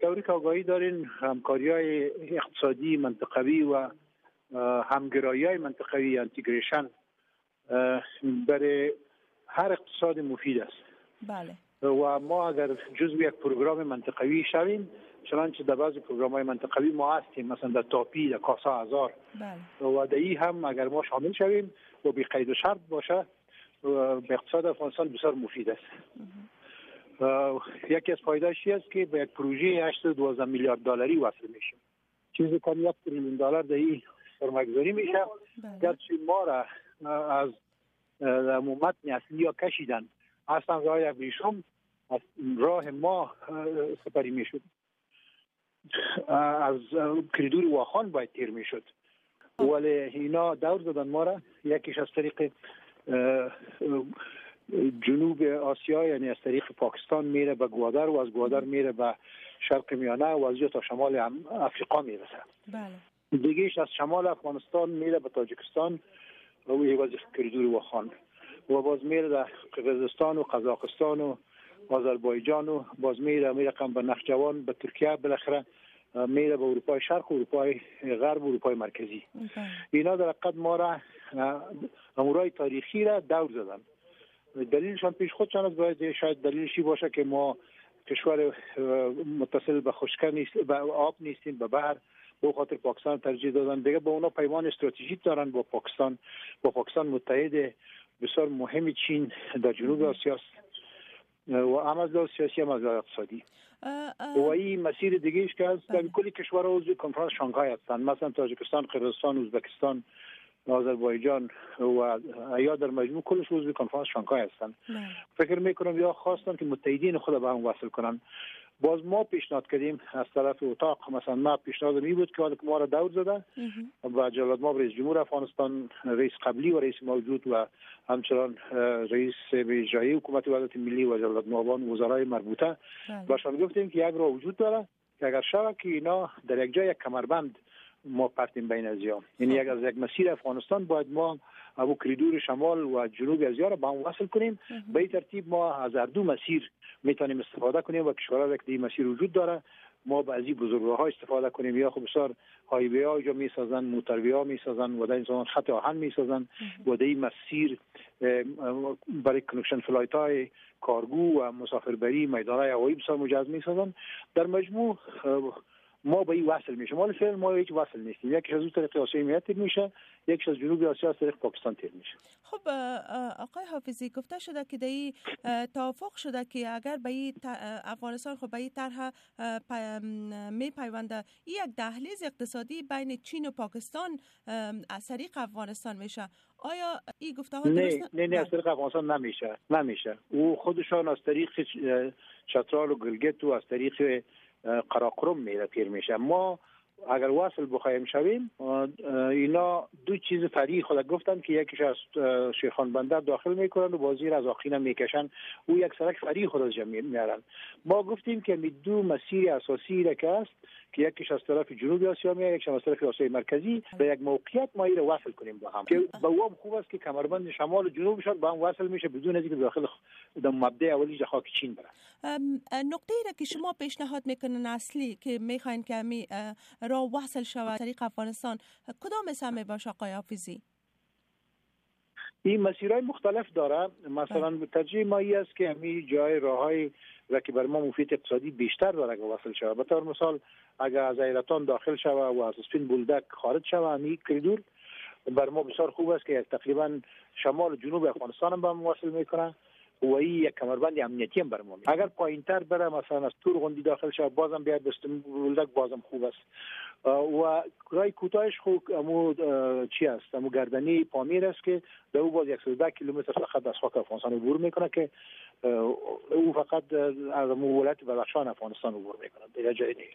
طوری که آگاهی دارین همکاری های اقتصادی منطقوی و همگرایی های منطقوی integration برای هر اقتصاد مفید است. بله. و ما اگر جزو یک پروگرام منطقوی شویم چنانچه در بعضی پروگرام های منطقوی ما هستیم مثلا در تاپی در کاسا هزار بله. و در ای هم اگر ما شامل شویم و بی قید و شرط باشه به اقتصاد افغانستان بسیار مفید است. یکی از فایدهش است که به یک پروژه 812 میلیارد دلاری وصل میشیم چیزی کم یک تریلیون دلار در این سرمایه‌گذاری میشه. بله. گرچه ما را از متن اصلی یا کشیدن اصلا راه ابریشم از راه ما سپری می‌شد. از کریدور واخان باید تیر می‌شد. ولی اینا دور دادن ما را. یکیش از طریق جنوب آسیا یعنی از طریق پاکستان میره به گوادر و از گوادر میره به شرق میانه و از تا شمال افریقا می‌رسه. بله. دیگهش از شمال افغانستان میره به تاجیکستان و وزیر کریدور واخان و باز میره در قرقیزستان و قزاقستان و آذربایجان و باز میره میره به نخجوان به ترکیه بالاخره میره به اروپای شرق و اروپای غرب و اروپای مرکزی. بله. اینا در حقیقت ما را امورای تاریخی را دور زدن. دلیلشان پیش خودشان از باید شاید دلیلشی باشه که ما کشور متصل به خشکه نیست به آب نیستیم به بحر. به خاطر پاکستان ترجیح دادن. دیگه با اونا پیمان استراتژیک دارن با پاکستان. با پاکستان متحد بسیار مهم چین در جنوب آسیا و هم از لحاظ سیاسی هم از اقتصادی. و این مسیر دیگه که هست در کلی کشور عضو کنفرانس شانگهای هستند مثلا تاجیکستان قرقیزستان ازبکستان آذربایجان و یا در مجموع کلش عضو کنفرانس شانگهای هستند فکر می‌کنم یا خواستن که متحدین خود به هم وصل کنن. باز ما پیشنهاد کردیم از طرف اتاق مثلا ما پیشنهاد می بود که ما را دور زده و جلال ما رئیس جمهور افغانستان رئیس قبلی و رئیس موجود و همچنان رئیس اجرایی حکومت وحدت ملی و جلال مابان وزرای مربوطه. باشان گفتیم که یک را وجود داره که اگر شود که اینا در یک جای یک کمربند ما پرتیم بین از یعنی یک از یک مسیر افغانستان باید ما ابو کریدور شمال و جنوب از را با هم وصل کنیم. به این ترتیب ما از هر دو مسیر می‌تونیم استفاده کنیم و کشورها که این مسیر وجود داره ما به از این بزرگراه ها استفاده کنیم. یا خب بسیار highway ها می می‌سازن motorway ها می‌سازن و در این خط آهن می‌سازن و در این مسیر برای connection flight های کارگو و مسافربری میدان های هوایی بسیار مجهز می‌سازن. در مجموع ما به این وصل میشه مال فعل ما هیچ وصل نیستیم. یکی از طریق آسیا میاد تیر میشه یکی از جنوب آسیا از طریق پاکستان تیر میشه. خب آقای حافظی گفته شده که دی توافق شده که اگر به این افغانستان خب به این طرح می پیونده این یک دهلیز اقتصادی بین چین و پاکستان از طریق افغانستان میشه. آیا این گفته ها نه نه نه از طریق افغانستان نمیشه نمیشه. او خودشان از طریق چترال و گلگت و از طریق قراقرم میره پیر میشه. ما اگر وصل بخوایم شویم اینا دو چیز فرعی خود گفتن که یکیش از شیخان بندر داخل می‌کنن و بازیر از آخینا می‌کشن. او یک سرک فرعی خود از جمعی میارن ما گفتیم که می دو مسیر اساسی را که است که یکیش از طرف جنوب آسیا میاد یکیش از طرف آسیای مرکزی به یک موقعیت ما رو وصل کنیم با هم. که به هم خوب است که کمربند شمال و جنوبشان با هم وصل میشه بدون اینکه داخل در مبدا اولی خاک چین بره نقطه را که شما پیشنهاد می‌کنن اصلی که می‌خواین که را وصل شود. طریق افغانستان کدام اسم باشه آقای حافظی؟ این مسیرهای مختلف داره مثلا ترجیح ما است که همین جای راههای و که بر ما مفید اقتصادی بیشتر داره که وصل شود. به طور مثال اگر از ایرتان داخل شود و از سپین بولدک خارج شود می کریدور. بر ما بسیار خوب است که تقریبا شمال جنوب افغانستان هم به وصل می‌کنه این یک کمربند امنیتی هم برمون اگر پایین تر بره مثلا از تور غندی داخل شود بازم بیاد بولدک بازم خوب است. و رای کوتاهش خوب امو چی است؟ امو گردنی پامیر است که به او باز 110 کیلومتر فقط از خاک افغانستان عبور می‌کنه که او فقط از امو ولایت بدخشان افغانستان عبور می‌کنه دیگه جای نیست.